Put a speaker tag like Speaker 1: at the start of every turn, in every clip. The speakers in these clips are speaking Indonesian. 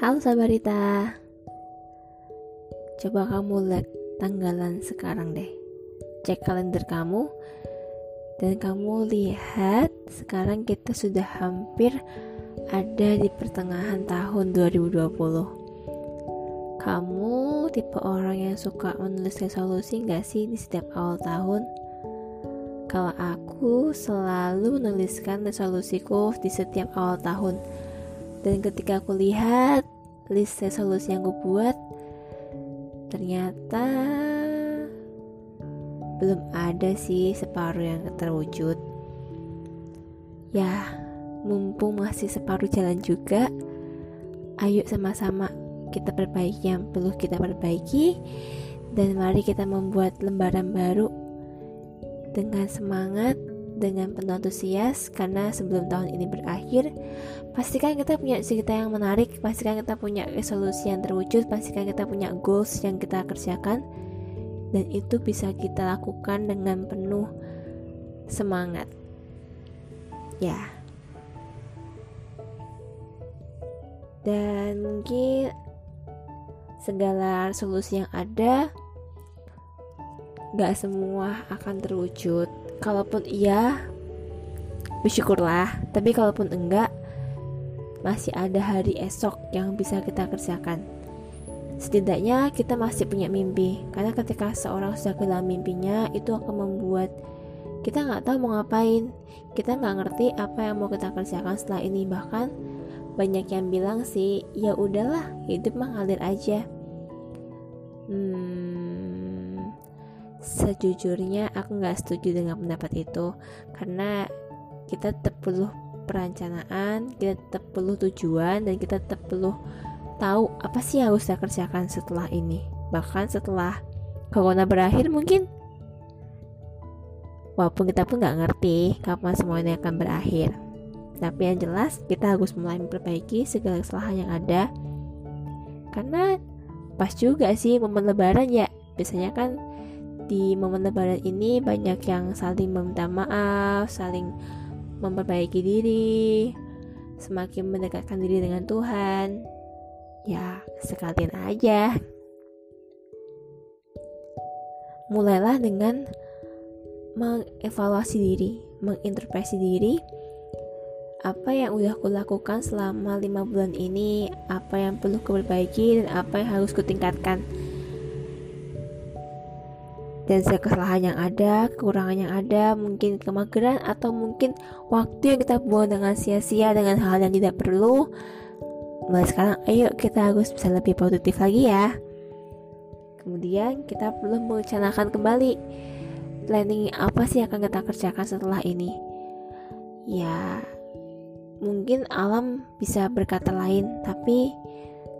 Speaker 1: Halo Sabarita. Coba kamu lihat tanggalan sekarang deh. Cek kalender kamu. Dan kamu lihat Sekarang kita sudah hampir Ada di pertengahan tahun 2020 Kamu tipe orang yang suka menulis resolusi gak sih di setiap awal tahun? Kalau aku selalu menuliskan resolusiku di setiap awal tahun dan ketika aku lihat list resolusi yang gue buat, ternyata belum ada sih separuh yang terwujud. Ya, mumpung masih separuh jalan juga, ayo sama-sama kita perbaiki yang perlu kita perbaiki dan mari kita membuat lembaran baru dengan semangat dengan penuh antusias karena sebelum tahun ini berakhir pastikan kita punya cerita yang menarik pastikan kita punya resolusi yang terwujud pastikan kita punya goals yang kita kerjakan dan itu bisa kita lakukan dengan penuh semangat. Ya. Dan mungkin segala solusi yang ada gak semua akan terwujud kalaupun iya bersyukurlah. Tapi kalaupun enggak masih ada hari esok yang bisa kita kerjakan. Setidaknya kita masih punya mimpi karena ketika seorang sudah kehilangan mimpinya itu akan membuat kita nggak tahu mau ngapain. Kita nggak ngerti apa yang mau kita kerjakan setelah ini. Bahkan banyak yang bilang sih ya udahlah hidup mah ngalir aja. Hmm Sejujurnya aku nggak setuju dengan pendapat itu karena kita tetap perlu perencanaan, kita tetap perlu tujuan dan kita tetap perlu tahu apa sih yang harus kita kerjakan setelah ini. Bahkan setelah corona berakhir mungkin walaupun kita pun nggak ngerti kapan semua ini akan berakhir. Tapi yang jelas kita harus mulai memperbaiki segala kesalahan yang ada. Karena pas juga sih momen lebaran ya biasanya kan di momen lebaran ini banyak yang saling meminta maaf, saling memperbaiki diri, semakin mendekatkan diri dengan Tuhan. Ya, sekalian aja. Mulailah dengan mengevaluasi diri, menginterpretasi diri apa yang udah aku lakukan selama lima bulan ini, apa yang perlu kuperbaiki dan apa yang harus kutingkatkan dan segala kesalahan yang ada, kekurangan yang ada, mungkin kemageran atau mungkin waktu yang kita buang dengan sia-sia dengan hal yang tidak perlu. Mulai sekarang, ayo kita harus bisa lebih produktif lagi ya. Kemudian kita perlu merencanakan kembali planning apa sih yang akan kita kerjakan setelah ini. Ya, mungkin alam bisa berkata lain, tapi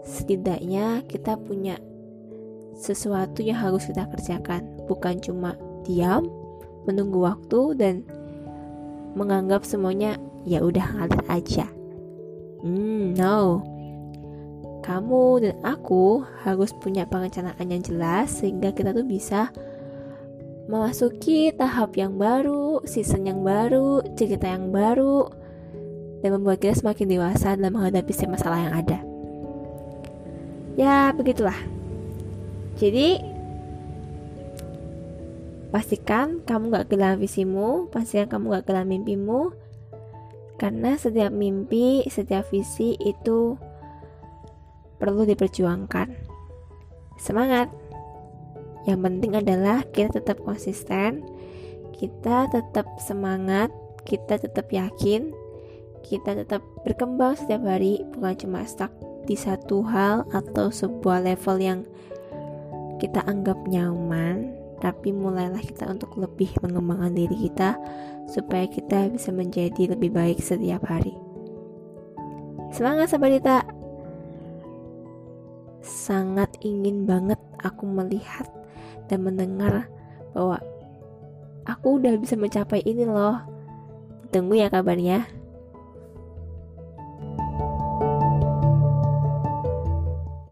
Speaker 1: setidaknya kita punya sesuatu yang harus kita kerjakan, bukan cuma diam, menunggu waktu dan menganggap semuanya ya udah ngalir aja. Hmm, no. Kamu dan aku harus punya perencanaan yang jelas sehingga kita tuh bisa memasuki tahap yang baru, season yang baru, cerita yang baru, dan membuat kita semakin dewasa dalam menghadapi masalah yang ada. Ya, begitulah. Jadi pastikan kamu gak kehilangan visimu, pastikan kamu gak kehilangan mimpimu, karena setiap mimpi, setiap visi itu perlu diperjuangkan. Semangat! Yang penting adalah kita tetap konsisten, kita tetap semangat, kita tetap yakin, kita tetap berkembang setiap hari, bukan cuma stuck di satu hal atau sebuah level yang kita anggap nyaman, tapi mulailah kita untuk lebih mengembangkan diri kita supaya kita bisa menjadi lebih baik setiap hari. Semangat sahabat Sangat ingin banget aku melihat dan mendengar bahwa aku udah bisa mencapai ini loh. Tunggu ya kabarnya.